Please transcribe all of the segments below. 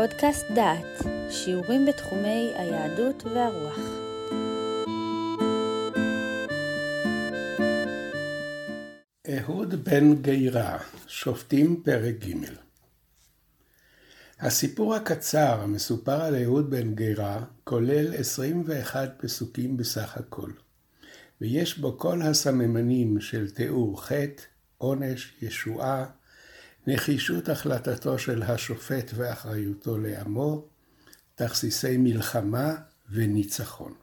פודקאסט דעת, שיעורים בתחומי היהדות והרוח. אהוד בן גירה, שופטים פרק ג' הסיפור הקצר המסופר על אהוד בן גירה כולל 21 פסוקים בסך הכל, ויש בו כל הסממנים של תיאור חטא, עונש, ישועה, נחישות החלטתו של השופט ואחריותו לעמו, תכסיסי מלחמה וניצחון.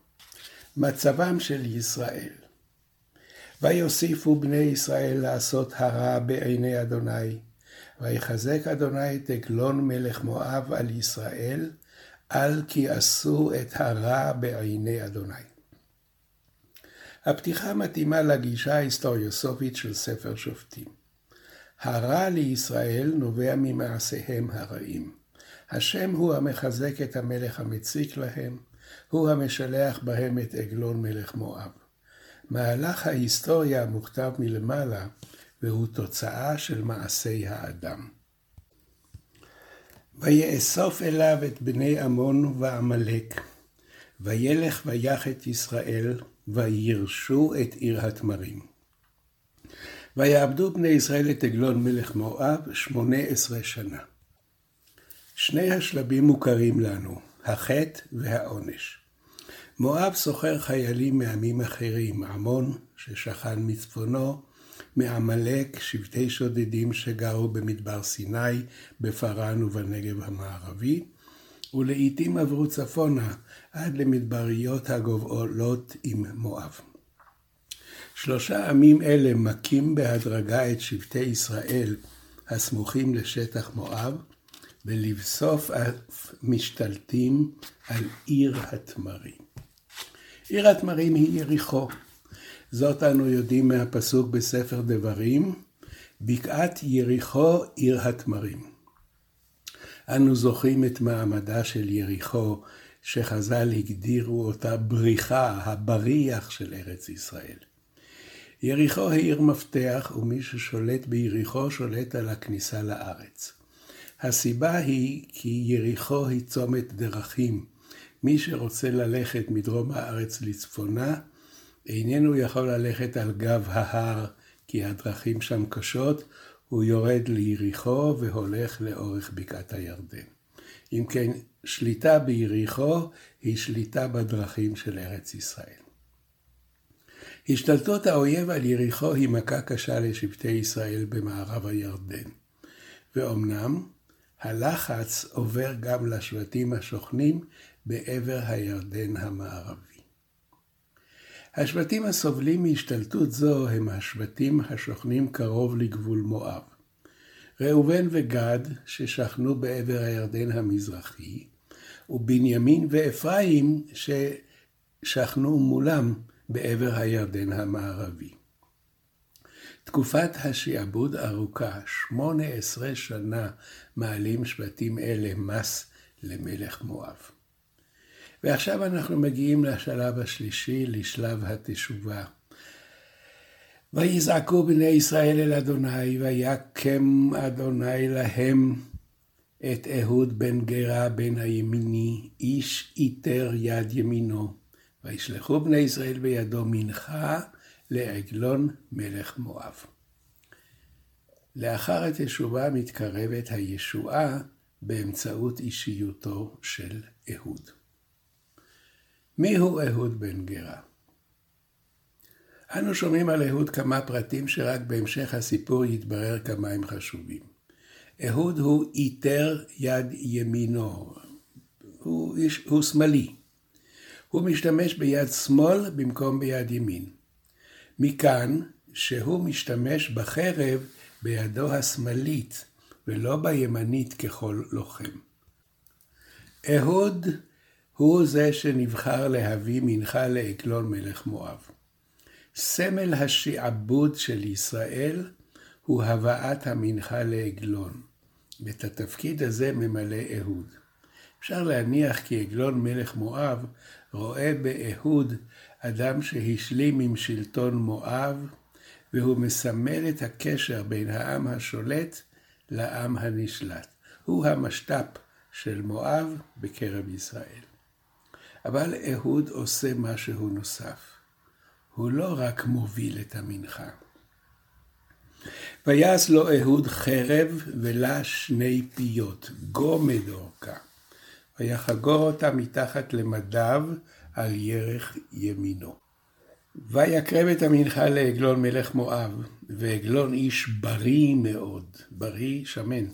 מצבם של ישראל ויוסיפו בני ישראל לעשות הרע בעיני אדוני, ויחזק אדוני את עגלון מלך מואב על ישראל, על כי עשו את הרע בעיני אדוני. הפתיחה מתאימה לגישה ההיסטוריוסופית של ספר שופטים. הרע לישראל נובע ממעשיהם הרעים. השם הוא המחזק את המלך המציק להם, הוא המשלח בהם את עגלון מלך מואב. מהלך ההיסטוריה מוכתב מלמעלה, והוא תוצאה של מעשי האדם. ויאסוף אליו את בני עמון ועמלק, וילך ויח את ישראל, וירשו את עיר התמרים. ויעבדו בני ישראל את עגלון מלך מואב שמונה עשרה שנה. שני השלבים מוכרים לנו, החטא והעונש. מואב סוחר חיילים מעמים אחרים, עמון ששכן מצפונו, מעמלק שבטי שודדים שגרו במדבר סיני, בפארן ובנגב המערבי, ולעיתים עברו צפונה עד למדבריות הגובלות עם מואב. שלושה עמים אלה מכים בהדרגה את שבטי ישראל הסמוכים לשטח מואב, ולבסוף אף משתלטים על עיר התמרים. עיר התמרים היא יריחו. זאת אנו יודעים מהפסוק בספר דברים, בקעת יריחו עיר התמרים. אנו זוכרים את מעמדה של יריחו, שחז"ל הגדירו אותה בריחה, הבריח של ארץ ישראל. יריחו היא עיר מפתח, ומי ששולט ביריחו שולט על הכניסה לארץ. הסיבה היא כי יריחו היא צומת דרכים. מי שרוצה ללכת מדרום הארץ לצפונה, איננו יכול ללכת על גב ההר, כי הדרכים שם קשות, הוא יורד ליריחו והולך לאורך בקעת הירדן. אם כן, שליטה ביריחו היא שליטה בדרכים של ארץ ישראל. השתלטות האויב על יריחו היא מכה קשה לשבטי ישראל במערב הירדן. ואומנם, הלחץ עובר גם לשבטים השוכנים בעבר הירדן המערבי. השבטים הסובלים מהשתלטות זו הם השבטים השוכנים קרוב לגבול מואב. ראובן וגד, ששכנו בעבר הירדן המזרחי, ובנימין ואפרים, ששכנו מולם בעבר הירדן המערבי. תקופת השעבוד ארוכה, 18 שנה מעלים שבטים אלה מס למלך מואב. ועכשיו אנחנו מגיעים לשלב השלישי, לשלב התשובה. ויזעקו בני ישראל אל אדוני, ויקם אדוני להם את אהוד בן גרה בן הימיני, איש איתר יד ימינו. וישלחו בני ישראל בידו מנחה לעגלון מלך מואב. לאחר התשובה מתקרבת הישועה באמצעות אישיותו של אהוד. מיהו אהוד בן גרה? אנו שומעים על אהוד כמה פרטים שרק בהמשך הסיפור יתברר כמה הם חשובים. אהוד הוא איתר יד ימינו, הוא, הוא שמאלי. הוא משתמש ביד שמאל במקום ביד ימין. מכאן שהוא משתמש בחרב בידו השמאלית ולא בימנית ככל לוחם. אהוד הוא זה שנבחר להביא מנחה לעגלון מלך מואב. סמל השעבוד של ישראל הוא הבאת המנחה לעגלון, ואת התפקיד הזה ממלא אהוד. אפשר להניח כי עגלון מלך מואב רואה באהוד אדם שהשלים עם שלטון מואב, והוא מסמל את הקשר בין העם השולט לעם הנשלט. הוא המשת"פ של מואב בקרב ישראל. אבל אהוד עושה משהו נוסף. הוא לא רק מוביל את המנחה. ויעש לו אהוד חרב ולה שני פיות, גומד אורכה. ויחגור אותה מתחת למדיו על ירך ימינו. ויקרב את המנחה לעגלון מלך מואב, ועגלון איש בריא מאוד, בריא שמן.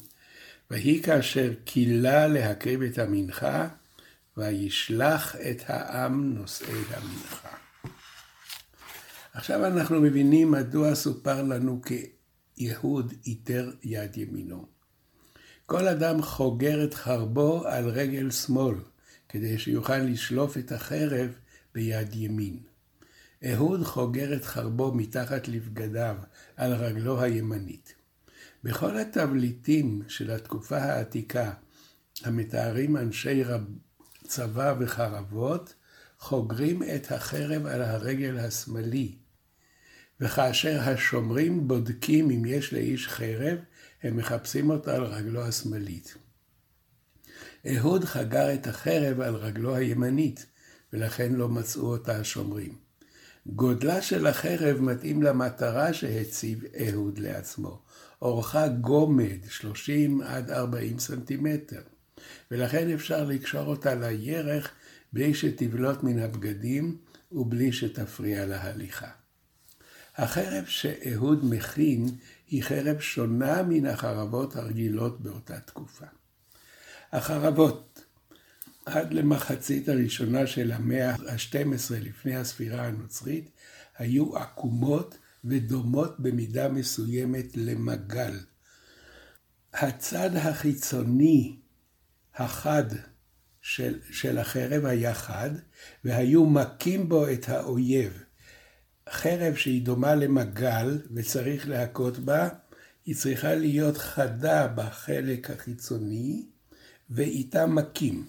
ויהי כאשר כילה להקריב את המנחה, וישלח את העם נושאי המנחה. עכשיו אנחנו מבינים מדוע סופר לנו כיהוד איתר יד ימינו. כל אדם חוגר את חרבו על רגל שמאל, כדי שיוכל לשלוף את החרב ביד ימין. אהוד חוגר את חרבו מתחת לבגדיו על רגלו הימנית. בכל התבליטים של התקופה העתיקה, המתארים אנשי רב, צבא וחרבות, חוגרים את החרב על הרגל השמאלי. וכאשר השומרים בודקים אם יש לאיש חרב, הם מחפשים אותה על רגלו השמאלית. אהוד חגר את החרב על רגלו הימנית, ולכן לא מצאו אותה השומרים. גודלה של החרב מתאים למטרה שהציב אהוד לעצמו. אורכה גומד, 30 עד 40 סנטימטר, ולכן אפשר לקשור אותה לירך בלי שתבלוט מן הבגדים ובלי שתפריע להליכה. החרב שאהוד מכין היא חרב שונה מן החרבות הרגילות באותה תקופה. החרבות עד למחצית הראשונה של המאה ה-12 לפני הספירה הנוצרית היו עקומות ודומות במידה מסוימת למגל. הצד החיצוני החד של, של החרב היה חד, והיו מכים בו את האויב. חרב שהיא דומה למגל וצריך להכות בה, היא צריכה להיות חדה בחלק החיצוני, ואיתה מכים.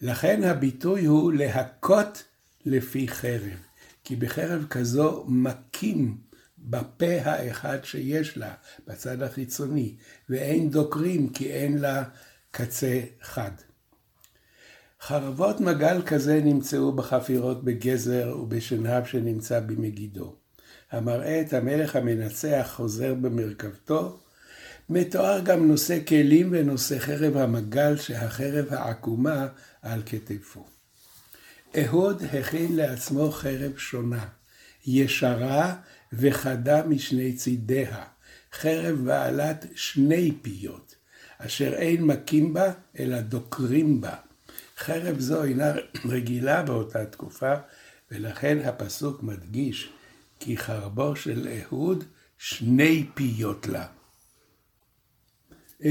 לכן הביטוי הוא להכות לפי חרב, כי בחרב כזו מכים בפה האחד שיש לה, בצד החיצוני, ואין דוקרים כי אין לה קצה חד. חרבות מגל כזה נמצאו בחפירות בגזר ובשנהב שנמצא במגידו. המראה את המלך המנצח חוזר במרכבתו. מתואר גם נושא כלים ונושא חרב המגל שהחרב העקומה על כתפו. אהוד הכין לעצמו חרב שונה, ישרה וחדה משני צידיה, חרב בעלת שני פיות, אשר אין מכים בה, אלא דוקרים בה. חרב זו אינה רגילה באותה תקופה, ולכן הפסוק מדגיש כי חרבו של אהוד שני פיות לה.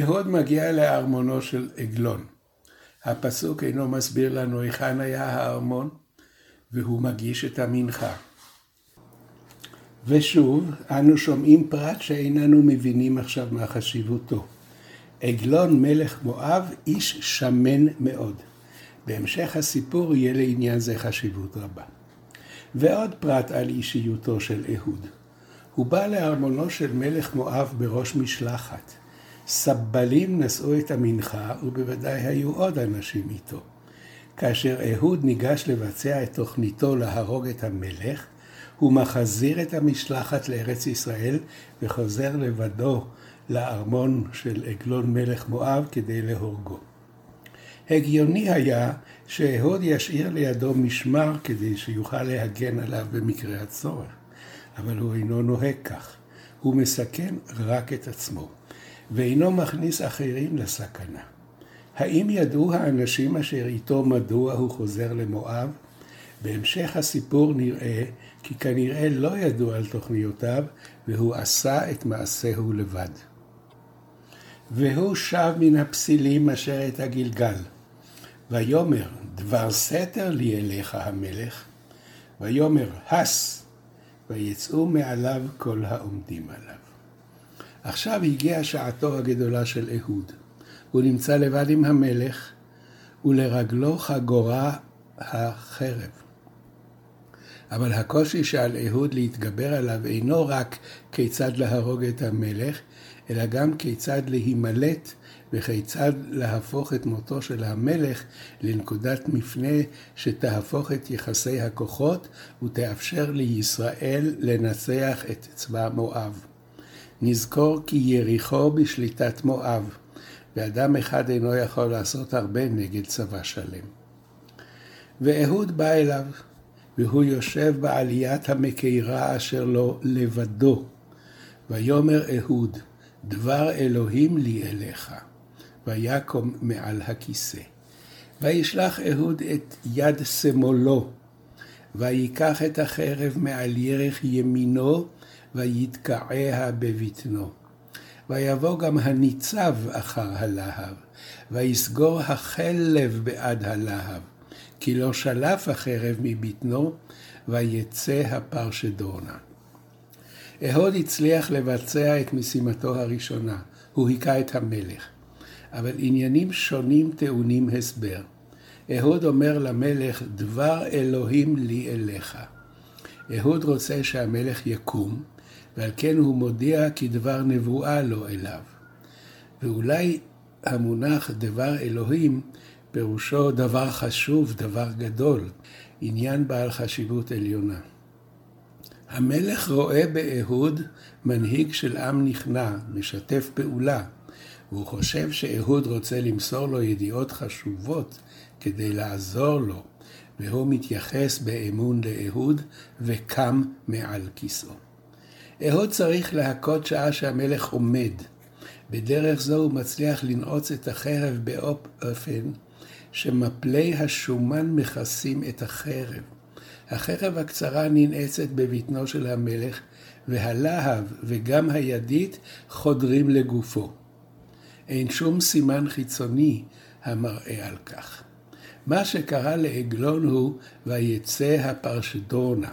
אהוד מגיע לארמונו של עגלון. הפסוק אינו מסביר לנו היכן היה הארמון, והוא מגיש את המנחה. ושוב, אנו שומעים פרט שאיננו מבינים עכשיו מה חשיבותו. עגלון מלך מואב, איש שמן מאוד. בהמשך הסיפור יהיה לעניין זה חשיבות רבה. ועוד פרט על אישיותו של אהוד. הוא בא לארמונו של מלך מואב בראש משלחת. סבלים נשאו את המנחה, ובוודאי היו עוד אנשים איתו. כאשר אהוד ניגש לבצע את תוכניתו להרוג את המלך, הוא מחזיר את המשלחת לארץ ישראל וחוזר לבדו לארמון של עגלון מלך מואב כדי להורגו. הגיוני היה שאהוד ישאיר לידו משמר כדי שיוכל להגן עליו במקרה הצורך, אבל הוא אינו נוהג כך. הוא מסכן רק את עצמו, ואינו מכניס אחרים לסכנה. האם ידעו האנשים אשר איתו מדוע הוא חוזר למואב? בהמשך הסיפור נראה כי כנראה לא ידעו על תוכניותיו, והוא עשה את מעשהו לבד. והוא שב מן הפסילים אשר את הגלגל. ויאמר, דבר סתר לי אליך המלך, ויאמר, הס, ויצאו מעליו כל העומדים עליו. עכשיו הגיעה שעתו הגדולה של אהוד. הוא נמצא לבד עם המלך, ולרגלו חגורה החרב. אבל הקושי שעל אהוד להתגבר עליו אינו רק כיצד להרוג את המלך, אלא גם כיצד להימלט וכיצד להפוך את מותו של המלך לנקודת מפנה שתהפוך את יחסי הכוחות ותאפשר לישראל לנצח את צבא מואב. נזכור כי יריחו בשליטת מואב, ואדם אחד אינו יכול לעשות הרבה נגד צבא שלם. ואהוד בא אליו, והוא יושב בעליית המקירה אשר לו לבדו. ויאמר אהוד, דבר אלוהים לי אליך. ויקום מעל הכיסא. וישלח אהוד את יד שמאלו, ויקח את החרב מעל ירך ימינו, ויתקעיה בבטנו. ויבוא גם הניצב אחר הלהב, ויסגור החלב בעד הלהב, כי לא שלף החרב מבטנו, ויצא הפרשדונה. אהוד הצליח לבצע את משימתו הראשונה, הוא היכה את המלך. אבל עניינים שונים טעונים הסבר. אהוד אומר למלך, דבר אלוהים לי אליך. אהוד רוצה שהמלך יקום, ועל כן הוא מודיע כי דבר נבואה לו אליו. ואולי המונח דבר אלוהים פירושו דבר חשוב, דבר גדול, עניין בעל חשיבות עליונה. המלך רואה באהוד מנהיג של עם נכנע, משתף פעולה, והוא חושב שאהוד רוצה למסור לו ידיעות חשובות כדי לעזור לו, והוא מתייחס באמון לאהוד וקם מעל כיסאו. אהוד צריך להכות שעה שהמלך עומד. בדרך זו הוא מצליח לנעוץ את החרב באופן שמפלי השומן מכסים את החרב. החרב הקצרה ננעצת בבטנו של המלך, והלהב וגם הידית חודרים לגופו. אין שום סימן חיצוני המראה על כך. מה שקרה לעגלון הוא ויצא הפרשדונה.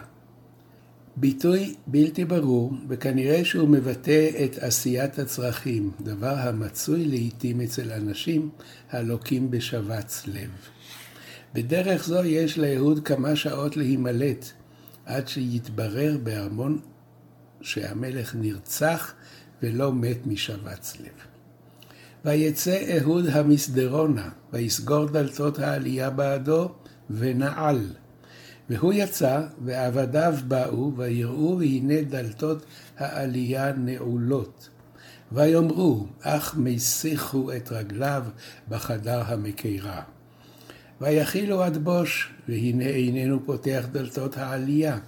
ביטוי בלתי ברור, וכנראה שהוא מבטא את עשיית הצרכים, דבר המצוי לעיתים אצל אנשים הלוקים בשבץ לב. בדרך זו יש לאהוד כמה שעות להימלט, עד שיתברר בארמון שהמלך נרצח ולא מת משבץ לב. ויצא אהוד המסדרונה, ויסגור דלתות העלייה בעדו, ונעל. והוא יצא, ועבדיו באו, ויראו, והנה דלתות העלייה נעולות. ויאמרו, אך מסיחו את רגליו בחדר המקירה. ויחילו עד בוש, והנה איננו פותח דלתות העלייה.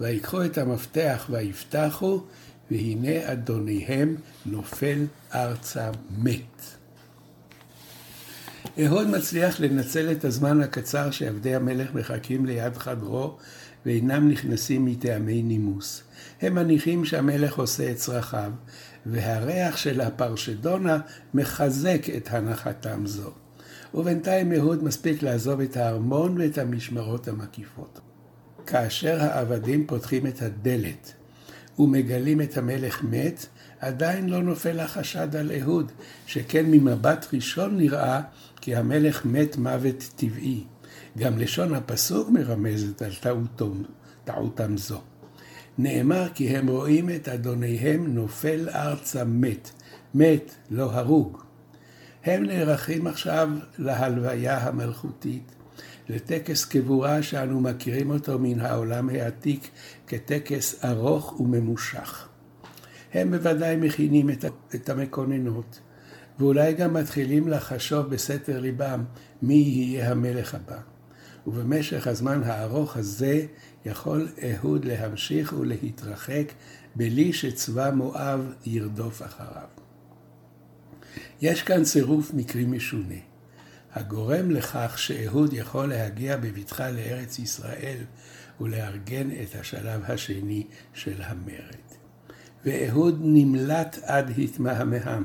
ויקחו את המפתח ויפתחו, והנה אדוניהם נופל ארצה מת. אהוד מצליח לנצל את הזמן הקצר שעבדי המלך מחכים ליד חדרו ואינם נכנסים מטעמי נימוס. הם מניחים שהמלך עושה את צרכיו, והריח של הפרשדונה מחזק את הנחתם זו. ובינתיים אהוד מספיק לעזוב את הארמון ואת המשמרות המקיפות. כאשר העבדים פותחים את הדלת ומגלים את המלך מת, עדיין לא נופל החשד על אהוד, שכן ממבט ראשון נראה כי המלך מת מוות טבעי. גם לשון הפסוק מרמזת על טעותם, טעותם זו. נאמר כי הם רואים את אדוניהם נופל ארצה מת, מת, לא הרוג. הם נערכים עכשיו להלוויה המלכותית, לטקס קבורה שאנו מכירים אותו מן העולם העתיק כטקס ארוך וממושך. הם בוודאי מכינים את המקוננות, ואולי גם מתחילים לחשוב בסתר ליבם מי יהיה המלך הבא. ובמשך הזמן הארוך הזה יכול אהוד להמשיך ולהתרחק בלי שצבא מואב ירדוף אחריו. יש כאן צירוף מקרי משונה. הגורם לכך שאהוד יכול להגיע בבטחה לארץ ישראל ולארגן את השלב השני של המרד. ואהוד נמלט עד התמהמהם,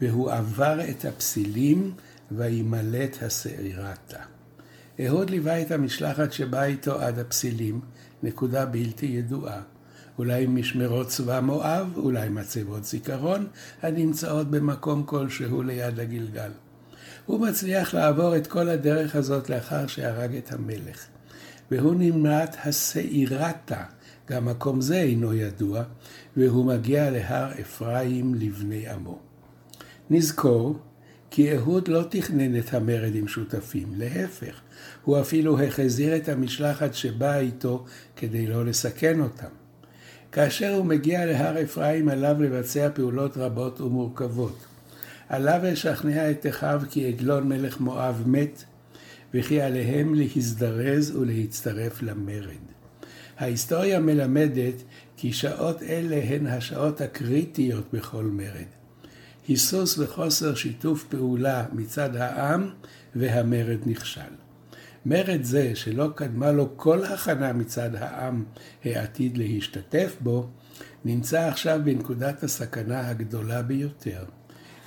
והוא עבר את הפסילים וימלט השעירתה. אהוד ליווה את המשלחת שבאה איתו עד הפסילים, נקודה בלתי ידועה. אולי משמרות צבא מואב, אולי מצבות זיכרון, הנמצאות במקום כלשהו ליד הגלגל. הוא מצליח לעבור את כל הדרך הזאת לאחר שהרג את המלך. והוא נמלט השעירתה, גם מקום זה אינו ידוע, והוא מגיע להר אפרים לבני עמו. נזכור כי אהוד לא תכנן את המרד עם שותפים, להפך, הוא אפילו החזיר את המשלחת שבאה איתו כדי לא לסכן אותם. כאשר הוא מגיע להר אפרים עליו לבצע פעולות רבות ומורכבות. עליו לשכנע את אחיו כי עגלון מלך מואב מת, וכי עליהם להזדרז ולהצטרף למרד. ההיסטוריה מלמדת כי שעות אלה הן השעות הקריטיות בכל מרד. היסוס וחוסר שיתוף פעולה מצד העם והמרד נכשל. מרד זה, שלא קדמה לו כל הכנה מצד העם העתיד להשתתף בו, נמצא עכשיו בנקודת הסכנה הגדולה ביותר.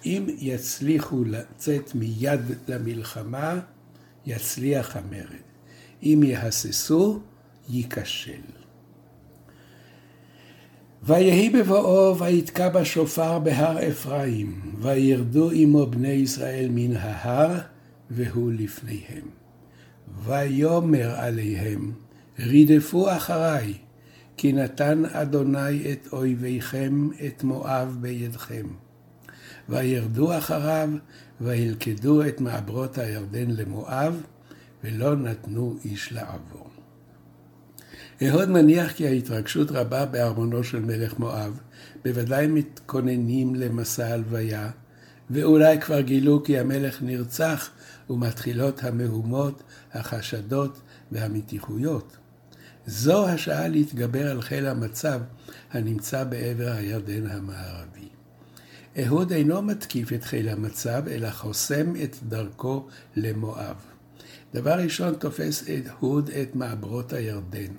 אם יצליחו לצאת מיד למלחמה, יצליח המרד. אם יהססו, ייכשל. ויהי בבואו ויתקע בשופר בהר אפרים, וירדו עמו בני ישראל מן ההר, והוא לפניהם. ויאמר עליהם, רדפו אחריי, כי נתן אדוני את אויביכם, את מואב בידכם. וירדו אחריו, וילכדו את מעברות הירדן למואב, ולא נתנו איש לעבור. אהוד מניח כי ההתרגשות רבה בארמונו של מלך מואב, בוודאי מתכוננים למסע הלוויה, ואולי כבר גילו כי המלך נרצח, ומתחילות המהומות, החשדות והמתיחויות. זו השעה להתגבר על חיל המצב הנמצא בעבר הירדן המערבי. אהוד אינו מתקיף את חיל המצב, אלא חוסם את דרכו למואב. דבר ראשון תופס אהוד את מעברות הירדן.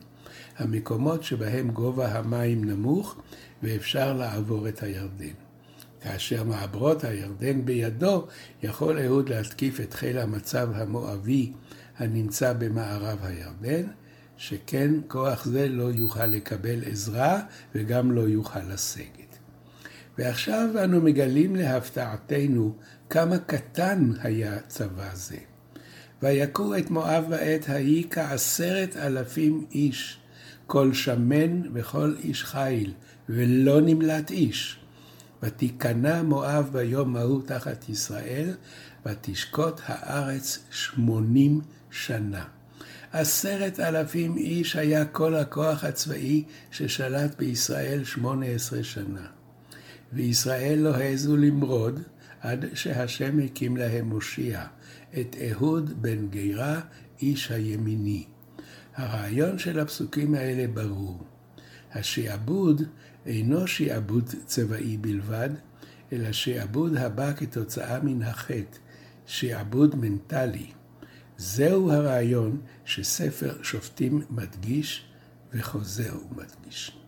המקומות שבהם גובה המים נמוך ואפשר לעבור את הירדן. כאשר מעברות הירדן בידו, יכול אהוד להתקיף את חיל המצב המואבי הנמצא במערב הירדן, שכן כוח זה לא יוכל לקבל עזרה וגם לא יוכל לסגת. ועכשיו אנו מגלים להפתעתנו כמה קטן היה צבא זה. ויכו את מואב בעת ההיא כעשרת אלפים איש, כל שמן וכל איש חיל, ולא נמלט איש. ותיכנע מואב ביום ההוא תחת ישראל, ותשקוט הארץ שמונים שנה. עשרת אלפים איש היה כל הכוח הצבאי ששלט בישראל שמונה עשרה שנה. וישראל לא העזו למרוד עד שהשם הקים להם מושיע, את אהוד בן גירה, איש הימיני. הרעיון של הפסוקים האלה ברור. השעבוד אינו שעבוד צבאי בלבד, אלא שעבוד הבא כתוצאה מן החטא, שעבוד מנטלי. זהו הרעיון שספר שופטים מדגיש וחוזר ומדגיש.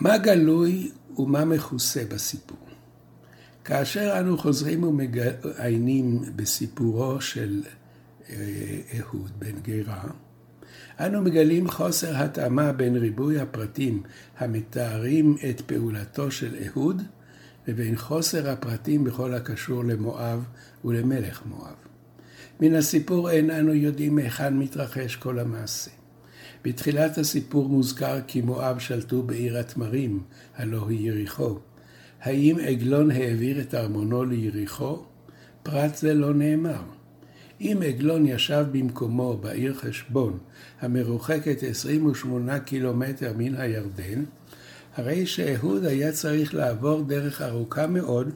מה גלוי ומה מכוסה בסיפור? כאשר אנו חוזרים ומעיינים בסיפורו של אהוד בן גירה, אנו מגלים חוסר התאמה בין ריבוי הפרטים המתארים את פעולתו של אהוד, לבין חוסר הפרטים בכל הקשור למואב ולמלך מואב. מן הסיפור אין אנו יודעים מהיכן מתרחש כל המעשה. בתחילת הסיפור מוזכר כי מואב שלטו בעיר התמרים, הלא היא יריחו. האם עגלון העביר את ארמונו ליריחו? פרט זה לא נאמר. אם עגלון ישב במקומו בעיר חשבון, המרוחקת 28 קילומטר מן הירדן, הרי שאהוד היה צריך לעבור דרך ארוכה מאוד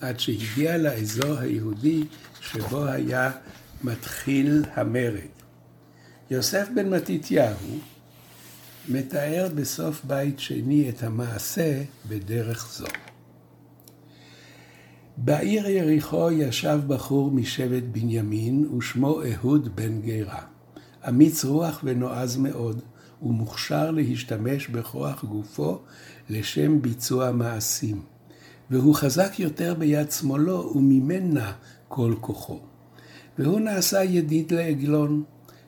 עד שהגיע לאזור היהודי שבו היה מתחיל המרד. יוסף בן מתתיהו מתאר בסוף בית שני את המעשה בדרך זו. בעיר יריחו ישב בחור משבט בנימין ושמו אהוד בן גירה. אמיץ רוח ונועז מאוד, ומוכשר להשתמש בכוח גופו לשם ביצוע מעשים. והוא חזק יותר ביד שמאלו וממנה כל כוחו. והוא נעשה ידיד לעגלון,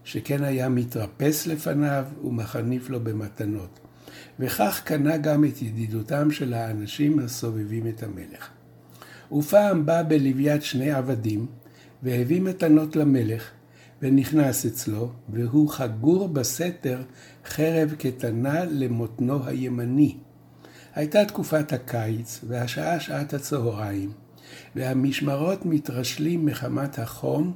שכן היה מתרפס לפניו ומחניף לו במתנות. וכך קנה גם את ידידותם של האנשים הסובבים את המלך. ופעם בא בלוויית שני עבדים, והביא מתנות למלך, ונכנס אצלו, והוא חגור בסתר חרב קטנה למותנו הימני. הייתה תקופת הקיץ, והשעה שעת הצהריים, והמשמרות מתרשלים מחמת החום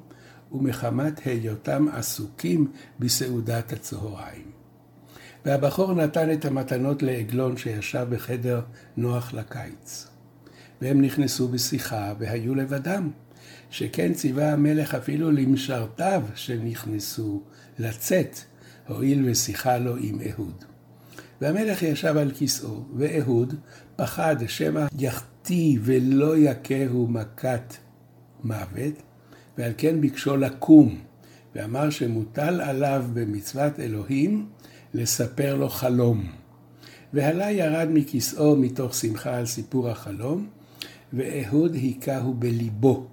ומחמת היותם עסוקים בסעודת הצהריים. והבחור נתן את המתנות לעגלון שישב בחדר נוח לקיץ. והם נכנסו בשיחה והיו לבדם, שכן ציווה המלך אפילו למשרתיו שנכנסו לצאת, הואיל ושיחה לו עם אהוד. והמלך ישב על כיסאו, ואהוד פחד שמא יחטיא ולא יכהו מכת מוות, ועל כן ביקשו לקום, ואמר שמוטל עליו במצוות אלוהים לספר לו חלום. והלה ירד מכיסאו מתוך שמחה על סיפור החלום, ואהוד היכהו בליבו.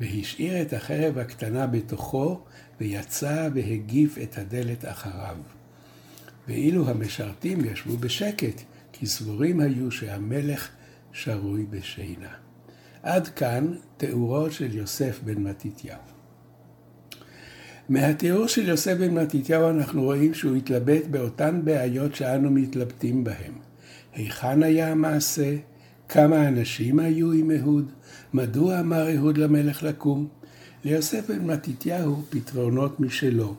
והשאיר את החרב הקטנה בתוכו, ויצא והגיף את הדלת אחריו. ואילו המשרתים ישבו בשקט, כי סבורים היו שהמלך שרוי בשינה. עד כאן תיאורו של יוסף בן מתתיהו. מהתיאור של יוסף בן מתתיהו אנחנו רואים שהוא התלבט באותן בעיות שאנו מתלבטים בהן. היכן היה המעשה? כמה אנשים היו עם אהוד? מדוע אמר אהוד למלך לקום? ליוסף בן מתתיהו פתרונות משלו,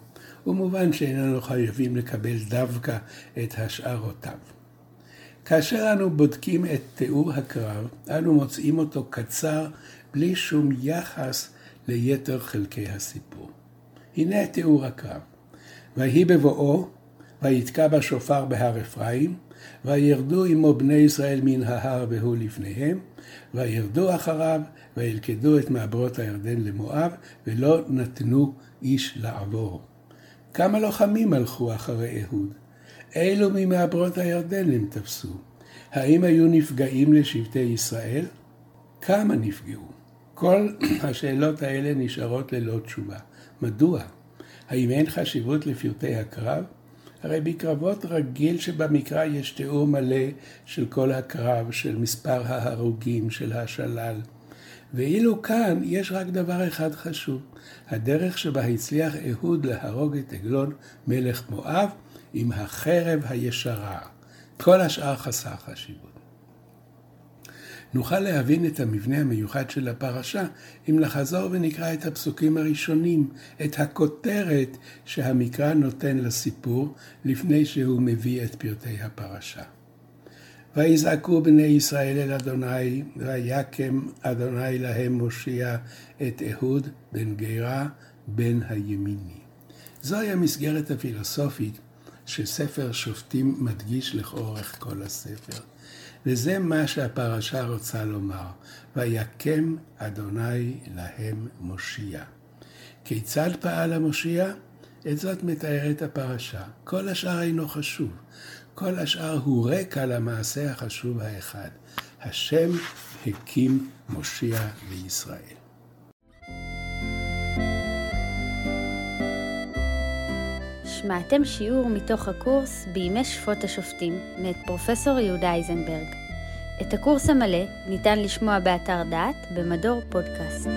ומובן שאיננו חייבים לקבל דווקא את השערותיו. כאשר אנו בודקים את תיאור הקרב, אנו מוצאים אותו קצר, בלי שום יחס ליתר חלקי הסיפור. הנה תיאור הקרב. ויהי בבואו, ויתקע בשופר בהר אפרים, וירדו עמו בני ישראל מן ההר והוא לפניהם, וירדו אחריו, וילכדו את מעברות הירדן למואב, ולא נתנו איש לעבור. כמה לוחמים הלכו אחרי אהוד? אילו ממעברות הירדן הם תפסו? האם היו נפגעים לשבטי ישראל? כמה נפגעו? כל השאלות האלה נשארות ללא תשובה. מדוע? האם אין חשיבות לפרטי הקרב? הרי בקרבות רגיל שבמקרא יש תיאור מלא של כל הקרב, של מספר ההרוגים, של השלל. ואילו כאן יש רק דבר אחד חשוב, הדרך שבה הצליח אהוד להרוג את עגלון מלך מואב עם החרב הישרה. כל השאר חסר חשיבות. נוכל להבין את המבנה המיוחד של הפרשה אם נחזור ונקרא את הפסוקים הראשונים, את הכותרת שהמקרא נותן לסיפור לפני שהוא מביא את פרטי הפרשה. ויזעקו בני ישראל אל אדוני, ויקם אדוני להם מושיע את אהוד בן גרה בן הימיני. זוהי המסגרת הפילוסופית שספר שופטים מדגיש לאורך כל הספר. וזה מה שהפרשה רוצה לומר, ויקם אדוני להם מושיע. כיצד פעל המושיע? את זאת מתארת הפרשה. כל השאר אינו חשוב. כל השאר הוא רקע למעשה החשוב האחד. השם הקים מושיע לישראל. שמעתם שיעור מתוך הקורס בימי שפוט השופטים מאת פרופסור יהודה אייזנברג. את הקורס המלא ניתן לשמוע באתר דעת במדור פודקאסט.